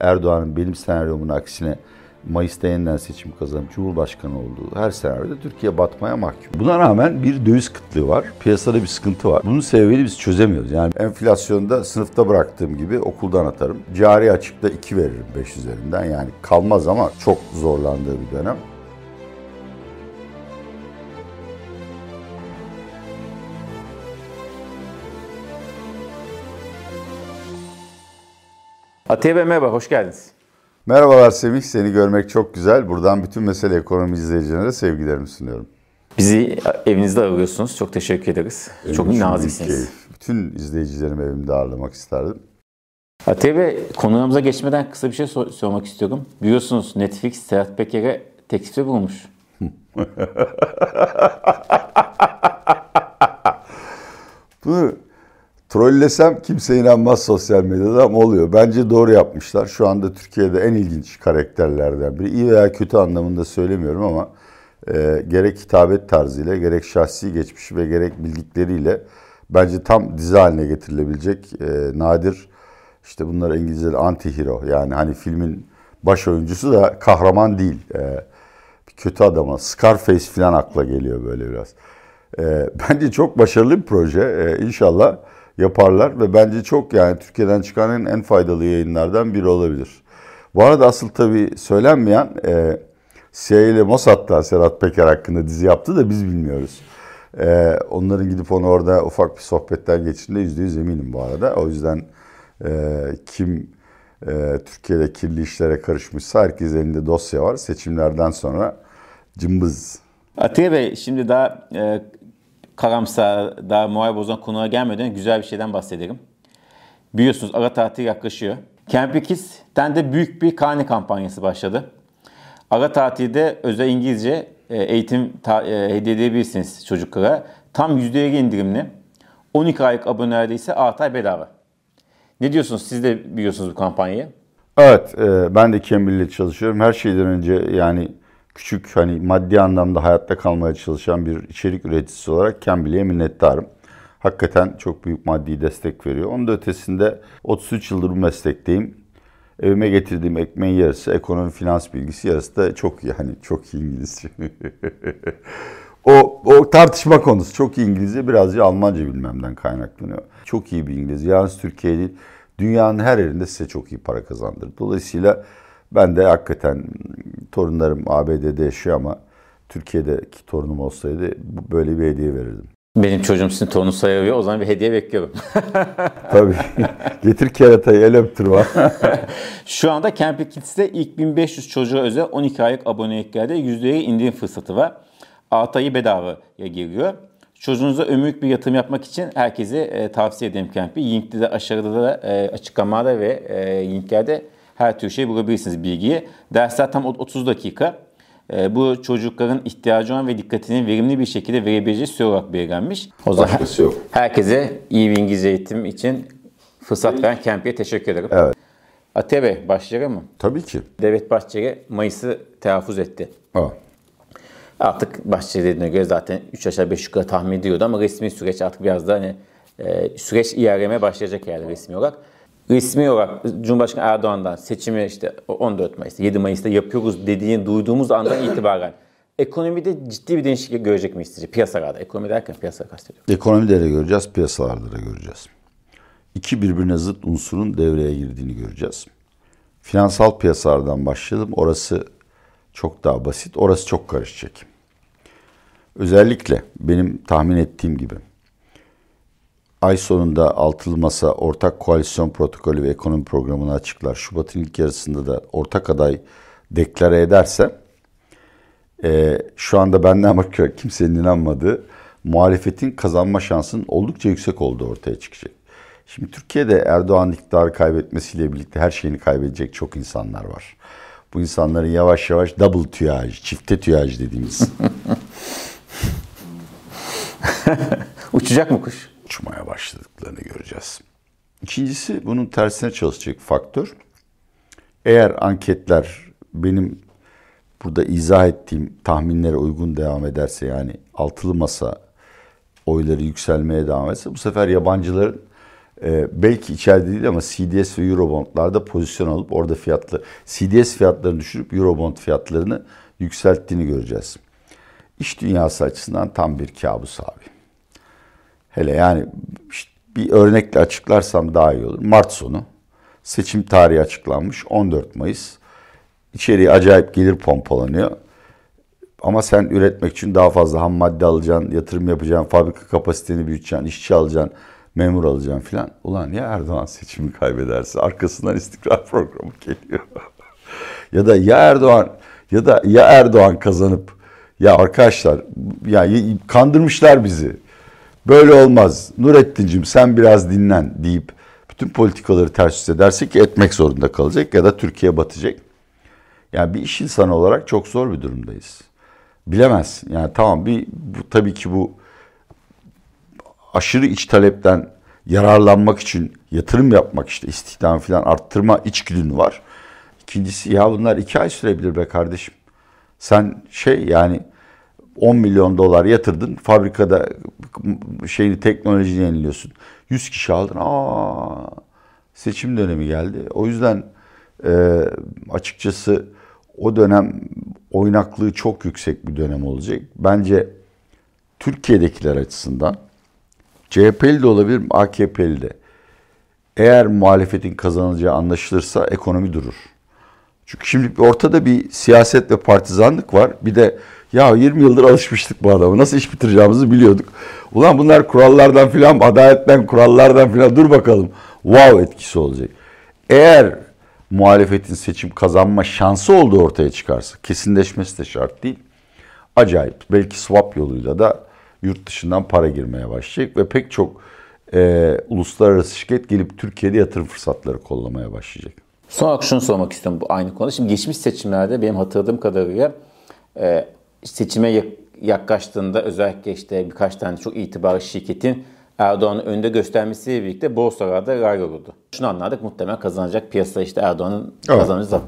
Erdoğan'ın benim senaryomun aksine Mayıs'ta yeniden seçim kazanıp Cumhurbaşkanı olduğu her senaryoda Türkiye batmaya mahkum. Buna rağmen bir döviz kıtlığı var. Piyasada bir sıkıntı var. Bunun sebebini biz çözemiyoruz. Yani enflasyonda sınıfta bıraktığım gibi okuldan atarım. Cari açıkta 2 veririm 5 üzerinden. Yani kalmaz ama çok zorlandığı bir dönem. Atiye Bey merhaba, hoş geldiniz. Merhabalar Semih, seni görmek çok güzel. Buradan bütün mesele ekonomi izleyicilerine sevgilerimi sunuyorum. Bizi evinizde ağırlıyorsunuz. Çok teşekkür ederiz. Benim çok naziksiniz. keyif. Bütün izleyicilerimi evimde ağırlamak isterdim. Atiye Bey, konularımıza geçmeden kısa bir şey sor- sormak istiyorum. Biliyorsunuz Netflix Serhat Peker'e teklifte bulunmuş. Bunu trollesem kimse inanmaz sosyal medyada ama oluyor. Bence doğru yapmışlar. Şu anda Türkiye'de en ilginç karakterlerden biri. İyi veya kötü anlamında söylemiyorum ama e, gerek hitabet tarzıyla, gerek şahsi geçmişi ve gerek bildikleriyle bence tam dizi haline getirilebilecek e, nadir işte bunlar İngilizce'de anti-hero yani hani filmin baş oyuncusu da kahraman değil. E, bir kötü adama Scarface falan akla geliyor böyle biraz. E, bence çok başarılı bir proje. E, inşallah yaparlar ve bence çok yani Türkiye'den çıkan en, en faydalı yayınlardan biri olabilir. Bu arada asıl tabii söylenmeyen e, CIA ile Mossad'da Serhat Peker hakkında dizi yaptı da biz bilmiyoruz. E, onların gidip onu orada ufak bir sohbetten geçtiğinde yüzde yüz eminim bu arada. O yüzden e, kim e, Türkiye'de kirli işlere karışmışsa herkes elinde dosya var. Seçimlerden sonra cımbız. Atiye Bey, şimdi daha e, karamsar, daha moral bozan konuya gelmeden güzel bir şeyden bahsedelim. Biliyorsunuz ara tatil yaklaşıyor. Camp Kids'ten de büyük bir karne kampanyası başladı. Ara tatilde özel İngilizce e, eğitim ta, e, hediye edebilirsiniz çocuklara. Tam %50 indirimli. 12 aylık abonelerde ise 6 ay bedava. Ne diyorsunuz? Siz de biliyorsunuz bu kampanyayı. Evet, e, ben de Cambly çalışıyorum. Her şeyden önce yani küçük hani maddi anlamda hayatta kalmaya çalışan bir içerik üreticisi olarak Cambly'e minnettarım. Hakikaten çok büyük maddi destek veriyor. Onun da ötesinde 33 yıldır bu meslekteyim. Evime getirdiğim ekmeğin yarısı ekonomi finans bilgisi yarısı da çok iyi hani çok iyi İngilizce. o, o tartışma konusu. Çok iyi İngilizce birazcık Almanca bilmemden kaynaklanıyor. Çok iyi bir İngilizce. Yalnız Türkiye değil dünyanın her yerinde size çok iyi para kazandırır. Dolayısıyla ben de hakikaten torunlarım ABD'de yaşıyor ama Türkiye'deki torunum olsaydı böyle bir hediye verirdim. Benim çocuğum sizin torunu sayılıyor. O zaman bir hediye bekliyorum. Tabii. Getir keratayı el öptürme. Şu anda Camp Kids'te ilk 1500 çocuğa özel 12 aylık aboneliklerde %50 indirim fırsatı var. 6 ayı bedavaya giriyor. Çocuğunuza ömürlük bir yatırım yapmak için herkese e, tavsiye ederim Camp'i. Linkte de aşağıda da e, açıklamada ve e, linklerde her tür şey bulabilirsiniz bilgiyi. Dersler tam 30 dakika. E, bu çocukların ihtiyacı olan ve dikkatini verimli bir şekilde verebileceği süre olarak belirlenmiş. O zaman Başkası yok. herkese iyi bir İngilizce eğitim için fırsat veren Camp'e teşekkür ederim. Evet. Atiye Bey başlayalım mı? Tabii ki. Devlet Bahçeli Mayıs'ı telaffuz etti. Ha. Artık Bahçeli dediğine göre zaten 3 aşağı 5 yukarı tahmin ediyordu ama resmi süreç artık biraz daha hani e, süreç ilerlemeye başlayacak yani resmi olarak. Resmi olarak Cumhurbaşkanı Erdoğan'dan seçimi işte 14 Mayıs'ta 7 Mayıs'ta yapıyoruz dediğini duyduğumuz andan itibaren ekonomide ciddi bir değişiklik görecek miyiz sizce? Piyasalarda. Ekonomi derken piyasa kastediyorum. Ekonomide de göreceğiz, piyasalarda da göreceğiz. İki birbirine zıt unsurun devreye girdiğini göreceğiz. Finansal piyasalardan başlayalım. Orası çok daha basit, orası çok karışacak. Özellikle benim tahmin ettiğim gibi ay sonunda altılı masa ortak koalisyon protokolü ve ekonomi programını açıklar. Şubat'ın ilk yarısında da ortak aday deklare ederse e, şu anda benden bakıyor kimsenin inanmadığı muhalefetin kazanma şansının oldukça yüksek olduğu ortaya çıkacak. Şimdi Türkiye'de Erdoğan iktidarı kaybetmesiyle birlikte her şeyini kaybedecek çok insanlar var. Bu insanların yavaş yavaş double tüyaj, çifte tüyaj dediğimiz Uçacak mı kuş? Uçmaya başladıklarını göreceğiz. İkincisi bunun tersine çalışacak faktör. Eğer anketler benim burada izah ettiğim tahminlere uygun devam ederse yani altılı masa oyları yükselmeye devam etse bu sefer yabancıların e, belki içeride değil ama CDS ve Eurobond'larda pozisyon alıp orada fiyatlı CDS fiyatlarını düşürüp Eurobond fiyatlarını yükselttiğini göreceğiz. İş dünyası açısından tam bir kabus abi. Hele yani işte bir örnekle açıklarsam daha iyi olur. Mart sonu seçim tarihi açıklanmış 14 Mayıs. İçeriye acayip gelir pompalanıyor. Ama sen üretmek için daha fazla ham madde alacaksın, yatırım yapacaksın, fabrika kapasiteni büyüteceksin, işçi alacaksın, memur alacaksın filan. Ulan ya Erdoğan seçimi kaybederse arkasından istikrar programı geliyor. ya da ya Erdoğan ya da ya Erdoğan kazanıp ya arkadaşlar ya kandırmışlar bizi. Böyle olmaz. Nurettin'cim sen biraz dinlen deyip bütün politikaları ters yüz ederse ki etmek zorunda kalacak ya da Türkiye batacak. Yani bir iş insanı olarak çok zor bir durumdayız. Bilemezsin. Yani tamam bir bu, tabii ki bu aşırı iç talepten yararlanmak için yatırım yapmak işte istihdam falan arttırma içgüdün var. İkincisi ya bunlar iki ay sürebilir be kardeşim. Sen şey yani 10 milyon dolar yatırdın fabrikada şeyini teknolojini yeniliyorsun. 100 kişi aldın. Aa seçim dönemi geldi. O yüzden e, açıkçası o dönem oynaklığı çok yüksek bir dönem olacak. Bence Türkiye'dekiler açısından CHP'li de olabilir, AKP'li de. Eğer muhalefetin kazanacağı anlaşılırsa ekonomi durur. Çünkü şimdi ortada bir siyaset ve partizanlık var. Bir de ya 20 yıldır alışmıştık bu adamı. Nasıl iş bitireceğimizi biliyorduk. Ulan bunlar kurallardan filan, adaletten, kurallardan filan dur bakalım. Wow etkisi olacak. Eğer muhalefetin seçim kazanma şansı olduğu ortaya çıkarsa, kesinleşmesi de şart değil. Acayip. Belki swap yoluyla da yurt dışından para girmeye başlayacak ve pek çok e, uluslararası şirket gelip Türkiye'de yatırım fırsatları kollamaya başlayacak. Son olarak şunu sormak istiyorum bu aynı konuda. Şimdi geçmiş seçimlerde benim hatırladığım kadarıyla e, seçime yaklaştığında özellikle işte birkaç tane çok itibarlı şirketin Erdoğan'ı önde göstermesiyle birlikte borsalarda ray olurdu. Şunu anladık muhtemelen kazanacak piyasa işte Erdoğan'ın evet. kazanacağı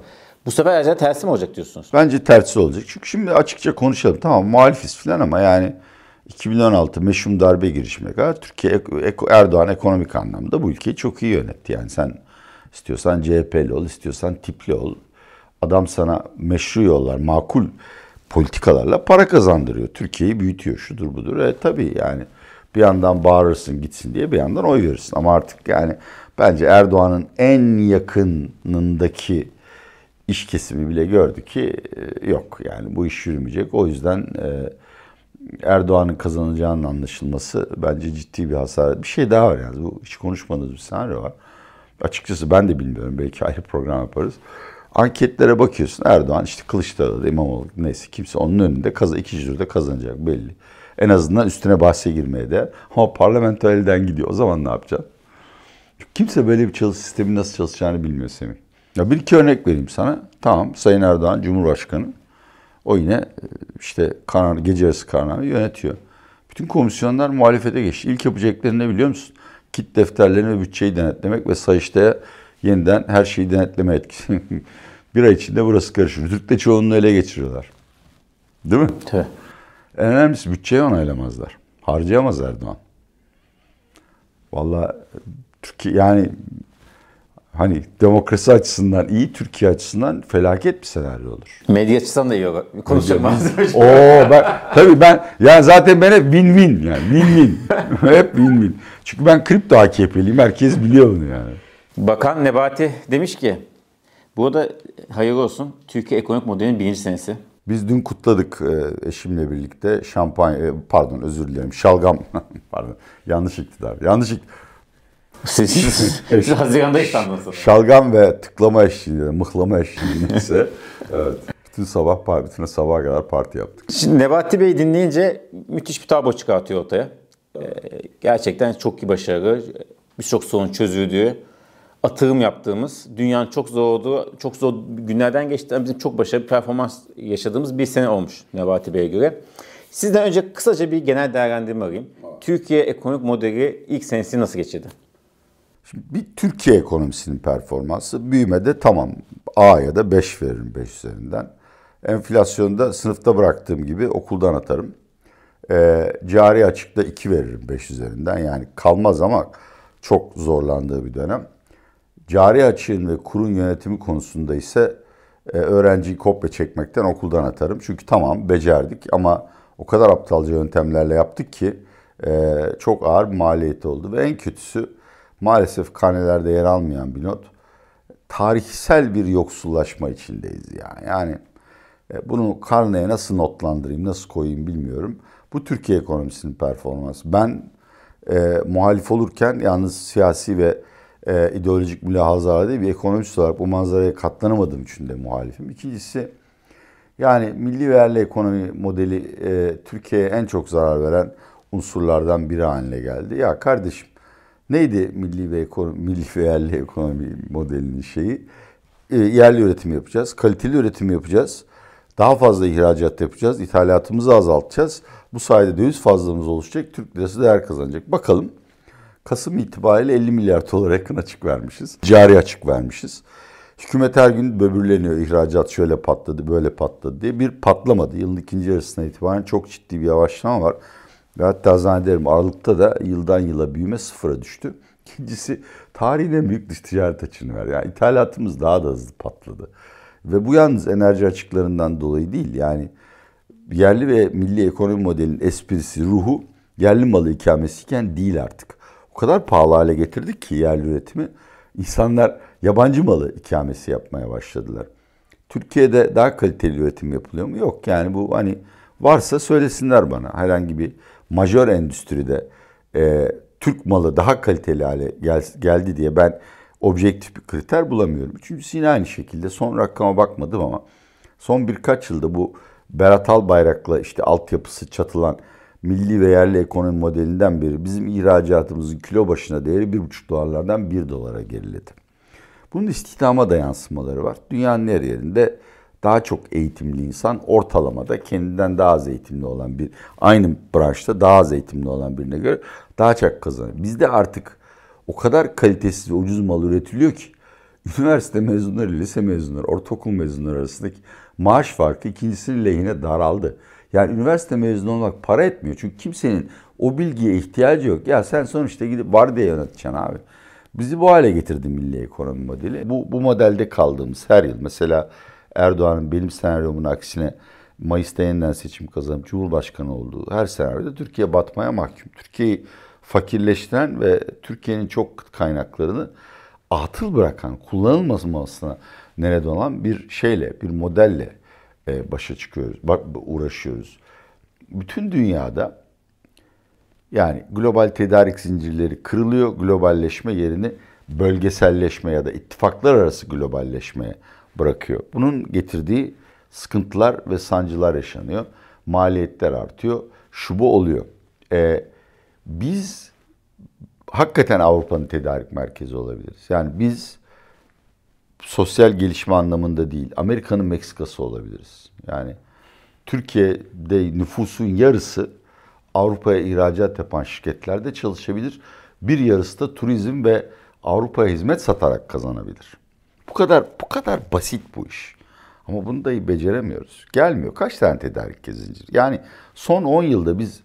Bu sefer acaba tersi mi olacak diyorsunuz? Bence tersi olacak. Çünkü şimdi açıkça konuşalım. Tamam muhalifiz falan ama yani 2016 meşhum darbe girişimine kadar Türkiye Erdoğan ekonomik anlamda bu ülkeyi çok iyi yönetti. Yani sen istiyorsan CHP'li ol, istiyorsan tipli ol. Adam sana meşru yollar, makul politikalarla para kazandırıyor. Türkiye'yi büyütüyor, şudur budur. E tabii yani bir yandan bağırırsın gitsin diye bir yandan oy verirsin. Ama artık yani bence Erdoğan'ın en yakınındaki iş kesimi bile gördü ki e, yok yani bu iş yürümeyecek. O yüzden e, Erdoğan'ın kazanacağının anlaşılması bence ciddi bir hasar. Bir şey daha var yani bu hiç konuşmadığımız bir senaryo var. Açıkçası ben de bilmiyorum belki ayrı program yaparız. Anketlere bakıyorsun Erdoğan işte Kılıçdaroğlu, İmamoğlu neyse kimse onun önünde kaz ikinci turda kazanacak belli. En azından üstüne bahse girmeye değer. Ama parlamento elden gidiyor. O zaman ne yapacaksın? Kimse böyle bir çalış sistemi nasıl çalışacağını bilmiyor Semih. Ya bir iki örnek vereyim sana. Tamam Sayın Erdoğan Cumhurbaşkanı. O yine e, işte karar, gece yarısı kararname yönetiyor. Bütün komisyonlar muhalefete geçti. İlk yapacakları ne biliyor musun? Kit defterlerini ve bütçeyi denetlemek ve Sayıştay'a yeniden her şeyi denetleme etkisi. bir ay içinde burası karışır. Türk'te çoğunluğu ele geçiriyorlar. Değil mi? Tabii. En önemlisi bütçeyi onaylamazlar. Harcayamaz Erdoğan. Vallahi Türkiye yani hani demokrasi açısından iyi, Türkiye açısından felaket bir senaryo olur. Medya açısından da iyi olur. Konuşacak Oo ben tabii ben yani zaten ben hep win-win yani win-win. hep win-win. Çünkü ben kripto AKP'liyim. Herkes biliyor bunu yani. Bakan Nebati demiş ki burada hayırlı olsun Türkiye ekonomik modelinin birinci senesi. Biz dün kutladık e, eşimle birlikte şampanya, e, pardon özür dilerim, şalgam, pardon yanlış iktidar, yanlış iktidar. Siz, siz Haziran'da İstanbul'da. Şalgam ve tıklama eşliğinde, mıhlama eşliğinde ise evet. Bütün sabah, bütün sabah kadar parti yaptık. Şimdi Nebati Bey dinleyince müthiş bir tablo çıkartıyor ortaya. Ee, gerçekten çok iyi başarılı. Birçok sorun çözüldüğü atığım yaptığımız, dünyanın çok zor olduğu, çok zor günlerden geçti. Bizim çok başarılı performans yaşadığımız bir sene olmuş Nebati Bey'e göre. Sizden önce kısaca bir genel değerlendirme alayım. Türkiye ekonomik modeli ilk senesi nasıl geçirdi? Şimdi bir Türkiye ekonomisinin performansı büyümede tamam A ya da 5 veririm 5 üzerinden. Enflasyonda sınıfta bıraktığım gibi okuldan atarım. E, cari açıkta 2 veririm 5 üzerinden. Yani kalmaz ama çok zorlandığı bir dönem. Cari açığın ve kurun yönetimi konusunda ise e, öğrenciyi kopya çekmekten okuldan atarım. Çünkü tamam becerdik ama o kadar aptalca yöntemlerle yaptık ki e, çok ağır bir maliyeti oldu. Ve en kötüsü maalesef karnelerde yer almayan bir not. Tarihsel bir yoksullaşma içindeyiz yani. Yani e, bunu karneye nasıl notlandırayım, nasıl koyayım bilmiyorum. Bu Türkiye ekonomisinin performansı. Ben e, muhalif olurken yalnız siyasi ve e, ideolojik mülahazalar değil bir ekonomist olarak bu manzaraya katlanamadığım için de muhalifim. İkincisi yani milli ve yerli ekonomi modeli e, Türkiye'ye en çok zarar veren unsurlardan biri haline geldi. Ya kardeşim neydi milli ve ekonomi, milli ve yerli ekonomi modelinin şeyi? E, yerli üretim yapacağız, kaliteli üretim yapacağız. Daha fazla ihracat yapacağız, ithalatımızı azaltacağız. Bu sayede döviz fazlamız oluşacak, Türk lirası değer kazanacak. Bakalım Kasım itibariyle 50 milyar dolar yakın açık vermişiz. Cari açık vermişiz. Hükümet her gün böbürleniyor. İhracat şöyle patladı, böyle patladı diye. Bir patlamadı. Yılın ikinci yarısına itibaren çok ciddi bir yavaşlama var. Ve hatta zannederim Aralık'ta da yıldan yıla büyüme sıfıra düştü. İkincisi tarihin en büyük dış ticaret açığını ver. Yani ithalatımız daha da hızlı patladı. Ve bu yalnız enerji açıklarından dolayı değil. Yani yerli ve milli ekonomi modelinin esprisi, ruhu yerli malı ikamesiyken değil artık. O kadar pahalı hale getirdik ki yerli üretimi. İnsanlar yabancı malı ikamesi yapmaya başladılar. Türkiye'de daha kaliteli üretim yapılıyor mu? Yok yani bu hani varsa söylesinler bana. Herhangi bir majör endüstride e, Türk malı daha kaliteli hale gel, geldi diye ben objektif bir kriter bulamıyorum. Üçüncüsü yine aynı şekilde son rakama bakmadım ama son birkaç yılda bu Berat Albayrak'la işte altyapısı çatılan milli ve yerli ekonomi modelinden beri bizim ihracatımızın kilo başına değeri 1,5 dolarlardan 1 dolara geriledi. Bunun istihdama da yansımaları var. Dünyanın her yerinde daha çok eğitimli insan ortalamada kendinden daha az eğitimli olan bir aynı branşta daha az eğitimli olan birine göre daha çok kazanır. Bizde artık o kadar kalitesiz ve ucuz mal üretiliyor ki üniversite mezunları, lise mezunları, ortaokul mezunları arasındaki maaş farkı ikincisinin lehine daraldı. Yani üniversite mezunu olmak para etmiyor. Çünkü kimsenin o bilgiye ihtiyacı yok. Ya sen sonuçta gidip var diye yöneteceksin abi. Bizi bu hale getirdi milli ekonomi modeli. Bu, bu modelde kaldığımız her yıl mesela Erdoğan'ın benim senaryomun aksine Mayıs'ta yeniden seçim kazanıp Cumhurbaşkanı olduğu her senaryoda Türkiye batmaya mahkum. Türkiye'yi fakirleştiren ve Türkiye'nin çok kaynaklarını atıl bırakan, kullanılmamasına neden olan bir şeyle, bir modelle başa çıkıyoruz, uğraşıyoruz. Bütün dünyada yani global tedarik zincirleri kırılıyor. Globalleşme yerini bölgeselleşme ya da ittifaklar arası globalleşmeye bırakıyor. Bunun getirdiği sıkıntılar ve sancılar yaşanıyor. Maliyetler artıyor. Şu bu oluyor. Ee, biz hakikaten Avrupa'nın tedarik merkezi olabiliriz. Yani biz sosyal gelişme anlamında değil, Amerika'nın Meksikası olabiliriz. Yani Türkiye'de nüfusun yarısı Avrupa'ya ihracat yapan şirketlerde çalışabilir. Bir yarısı da turizm ve Avrupa'ya hizmet satarak kazanabilir. Bu kadar bu kadar basit bu iş. Ama bunu da beceremiyoruz. Gelmiyor. Kaç tane tedarik zinciri? Yani son 10 yılda biz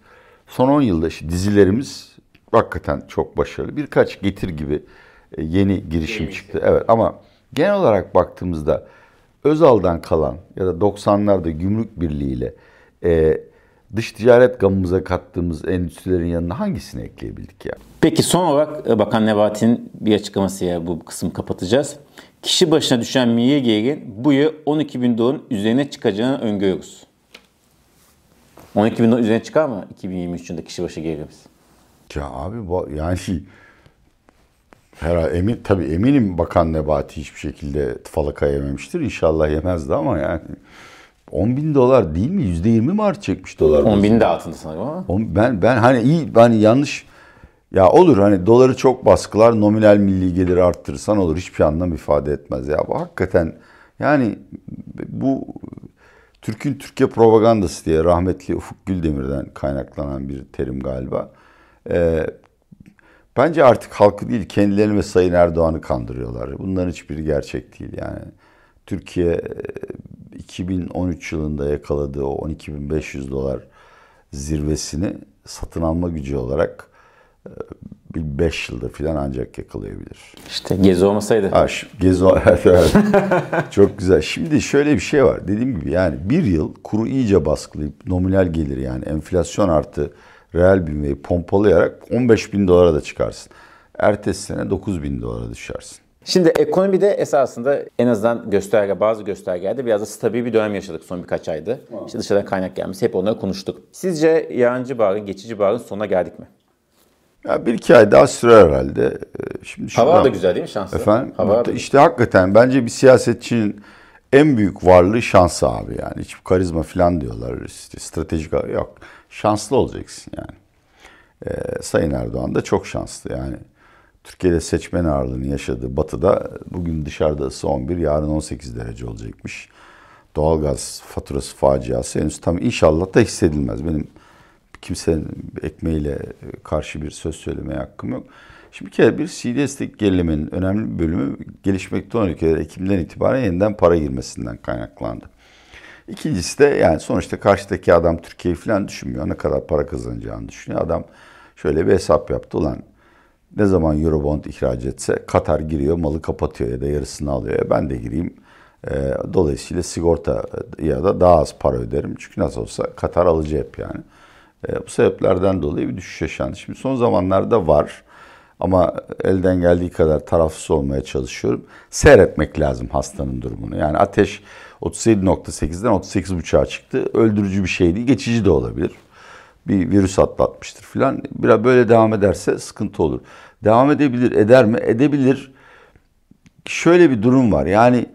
son 10 yılda işte dizilerimiz hakikaten çok başarılı. Birkaç getir gibi e, yeni girişim çıktı. Evet ama genel olarak baktığımızda Özal'dan kalan ya da 90'larda gümrük birliğiyle e, dış ticaret gamımıza kattığımız endüstrilerin yanına hangisini ekleyebildik ya? Peki son olarak e, Bakan Nebati'nin bir açıklamasıyla bu kısmı kapatacağız. Kişi başına düşen milli gelirin bu yıl 12 bin doların üzerine çıkacağını öngörüyoruz. 12 bin doların üzerine çıkar mı 2023 yılında kişi başı gelirimiz? Ya abi yani Herhalde emin, tabii eminim Bakan Nebati hiçbir şekilde falaka yememiştir. İnşallah yemezdi ama yani 10 bin dolar değil mi? Yüzde yirmi mi artacakmış dolar? 10 bin de altında sanırım ama. Ben, ben hani iyi, hani yanlış ya olur hani doları çok baskılar nominal milli geliri arttırırsan olur hiçbir anlam ifade etmez ya. Bu hakikaten yani bu Türk'ün Türkiye propagandası diye rahmetli Ufuk Güldemir'den kaynaklanan bir terim galiba. Ee, Bence artık halkı değil kendilerini ve Sayın Erdoğan'ı kandırıyorlar. Bunların hiçbiri gerçek değil yani. Türkiye 2013 e, yılında yakaladığı o 12.500 dolar zirvesini satın alma gücü olarak e, bir 5 yılda falan ancak yakalayabilir. İşte gezi olmasaydı. Ha, gezi evet, evet. Çok güzel. Şimdi şöyle bir şey var. Dediğim gibi yani bir yıl kuru iyice baskılayıp nominal gelir yani enflasyon artı reel büyümeyi pompalayarak 15 bin dolara da çıkarsın. Ertesi sene 9 bin dolara düşersin. Şimdi ekonomide esasında en azından gösterge, bazı göstergelerde biraz da stabil bir dönem yaşadık son birkaç ayda. İşte dışarıdan kaynak gelmesi hep onları konuştuk. Sizce yancı bağın, geçici bağın sonuna geldik mi? Ya bir iki ay daha sürer herhalde. Ee, şimdi şuradan, Hava da güzel değil mi şanslı? Efendim? Hava da... işte hakikaten bence bir siyasetçinin en büyük varlığı şansı abi yani. Hiç karizma falan diyorlar. İşte stratejik yok. Şanslı olacaksın yani. Ee, Sayın Erdoğan da çok şanslı yani. Türkiye'de seçmen ağırlığını yaşadığı batıda bugün dışarıda ısı 11, yarın 18 derece olacakmış. Doğalgaz faturası faciası henüz tam inşallah da hissedilmez. Benim kimsenin ekmeğiyle karşı bir söz söylemeye hakkım yok. Şimdi bir kere bir CDS'deki gerilemenin önemli bir bölümü gelişmekte olan ülkeler Ekim'den itibaren yeniden para girmesinden kaynaklandı. İkincisi de yani sonuçta karşıdaki adam Türkiye'yi falan düşünmüyor. Ne kadar para kazanacağını düşünüyor. Adam şöyle bir hesap yaptı. Ulan ne zaman Eurobond ihraç etse Katar giriyor malı kapatıyor ya da yarısını alıyor. E ben de gireyim. E, dolayısıyla sigorta ya da daha az para öderim. Çünkü nasıl olsa Katar alıcı hep yani. E, bu sebeplerden dolayı bir düşüş yaşandı. Şimdi son zamanlarda var. Ama elden geldiği kadar tarafsız olmaya çalışıyorum. Seyretmek lazım hastanın durumunu. Yani ateş 37.8'den 38.5'a çıktı. Öldürücü bir şey değil. Geçici de olabilir. Bir virüs atlatmıştır filan. Biraz böyle devam ederse sıkıntı olur. Devam edebilir, eder mi? Edebilir. Şöyle bir durum var. Yani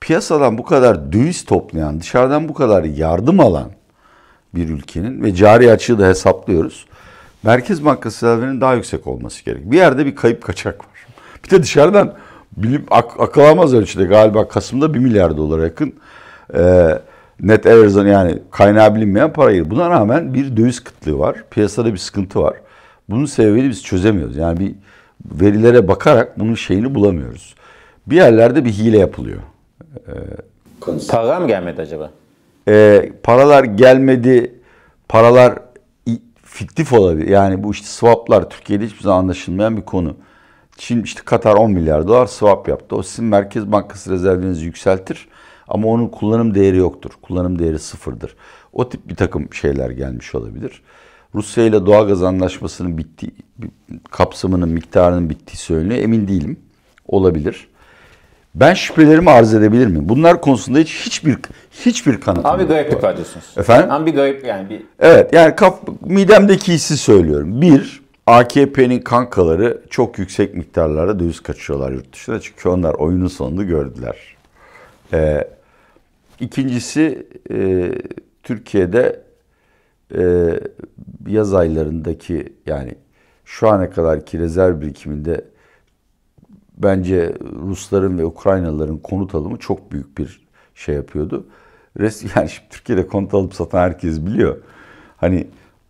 piyasadan bu kadar döviz toplayan, dışarıdan bu kadar yardım alan bir ülkenin ve cari açığı da hesaplıyoruz. Merkez Bankası rezervinin daha yüksek olması gerek. Bir yerde bir kayıp kaçak var. Bir de dışarıdan bilim ak akıl almaz ölçüde galiba Kasım'da 1 milyar dolara yakın e, net Arizona yani kaynağı bilinmeyen parayı. Buna rağmen bir döviz kıtlığı var. Piyasada bir sıkıntı var. Bunun sebebini biz çözemiyoruz. Yani bir verilere bakarak bunun şeyini bulamıyoruz. Bir yerlerde bir hile yapılıyor. Ee, Para mı gelmedi acaba? E, paralar gelmedi. Paralar fiktif olabilir. Yani bu işte swaplar Türkiye'de hiçbir zaman anlaşılmayan bir konu. Çin işte Katar 10 milyar dolar swap yaptı. O sizin Merkez Bankası rezervinizi yükseltir ama onun kullanım değeri yoktur. Kullanım değeri sıfırdır. O tip bir takım şeyler gelmiş olabilir. Rusya ile doğalgaz anlaşmasının bittiği, kapsamının miktarının bittiği söyleniyor. Emin değilim. Olabilir. Ben şüphelerimi arz edebilir miyim? Bunlar konusunda hiç hiçbir hiçbir kanıtım Abi gariplik var diyorsunuz. Efendim? Abi bir garip yani bir... Evet yani kaf, midemdeki hissi söylüyorum. Bir, AKP'nin kankaları çok yüksek miktarlarda döviz kaçıyorlar yurt dışına. Çünkü onlar oyunun sonunu gördüler. Ee, ikincisi e, Türkiye'de e, yaz aylarındaki yani şu ana kadarki rezerv birikiminde bence Rusların ve Ukraynalıların konut alımı çok büyük bir şey yapıyordu. Res, yani şimdi Türkiye'de konut alıp satan herkes biliyor. Hani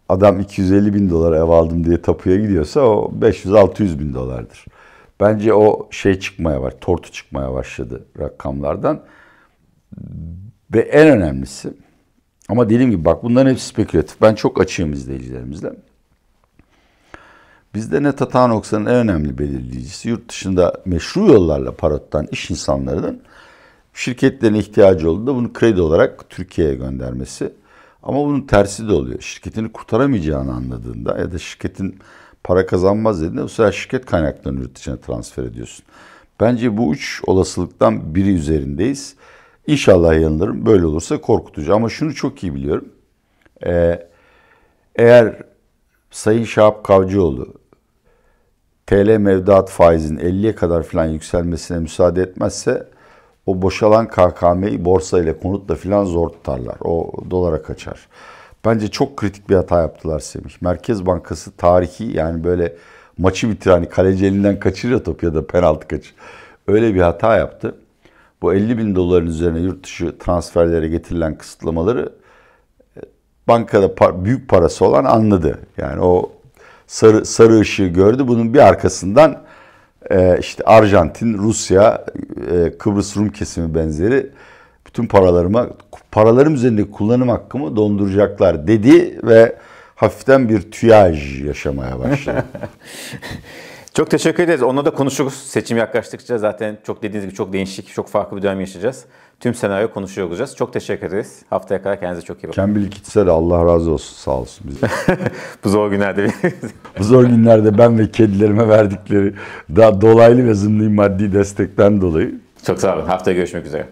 adam 250 bin dolar ev aldım diye tapuya gidiyorsa o 500-600 bin dolardır. Bence o şey çıkmaya var, tortu çıkmaya başladı rakamlardan. Ve en önemlisi ama dediğim gibi bak bunların hepsi spekülatif. Ben çok açığım izleyicilerimizle. Bizde net hata noksanın en önemli belirleyicisi yurt dışında meşru yollarla para tutan iş insanlarının şirketlerin ihtiyacı olduğunda bunu kredi olarak Türkiye'ye göndermesi. Ama bunun tersi de oluyor. Şirketini kurtaramayacağını anladığında ya da şirketin para kazanmaz dediğinde bu sefer şirket kaynaklarını yurt dışına transfer ediyorsun. Bence bu üç olasılıktan biri üzerindeyiz. İnşallah yanılırım. Böyle olursa korkutucu. Ama şunu çok iyi biliyorum. Ee, eğer Sayın Şahap Kavcıoğlu TL mevduat faizinin 50'ye kadar falan yükselmesine müsaade etmezse o boşalan KKM'yi borsa ile konutla falan zor tutarlar. O dolara kaçar. Bence çok kritik bir hata yaptılar Semih. Merkez Bankası tarihi yani böyle maçı bitir hani kaleci elinden kaçırıyor top ya da penaltı kaçır. Öyle bir hata yaptı. Bu 50 bin doların üzerine yurt dışı transferlere getirilen kısıtlamaları e, bankada büyük parası olan anladı. Yani o sarı, sarı ışığı gördü. Bunun bir arkasından e, işte Arjantin, Rusya, e, Kıbrıs Rum kesimi benzeri bütün paralarıma paralarım üzerindeki kullanım hakkımı donduracaklar dedi ve hafiften bir tüyaj yaşamaya başladı. Çok teşekkür ederiz. Onunla da konuşuruz. Seçim yaklaştıkça zaten çok dediğiniz gibi çok değişik, çok farklı bir dönem yaşayacağız. Tüm senaryo konuşuyor olacağız. Çok teşekkür ederiz. Haftaya kadar kendinize çok iyi bakın. Kembil Kitsel Allah razı olsun sağ olsun bize. Bu zor günlerde Bu zor günlerde ben ve kedilerime verdikleri daha dolaylı ve zımni maddi destekten dolayı Çok sağ olun. Haftaya görüşmek üzere.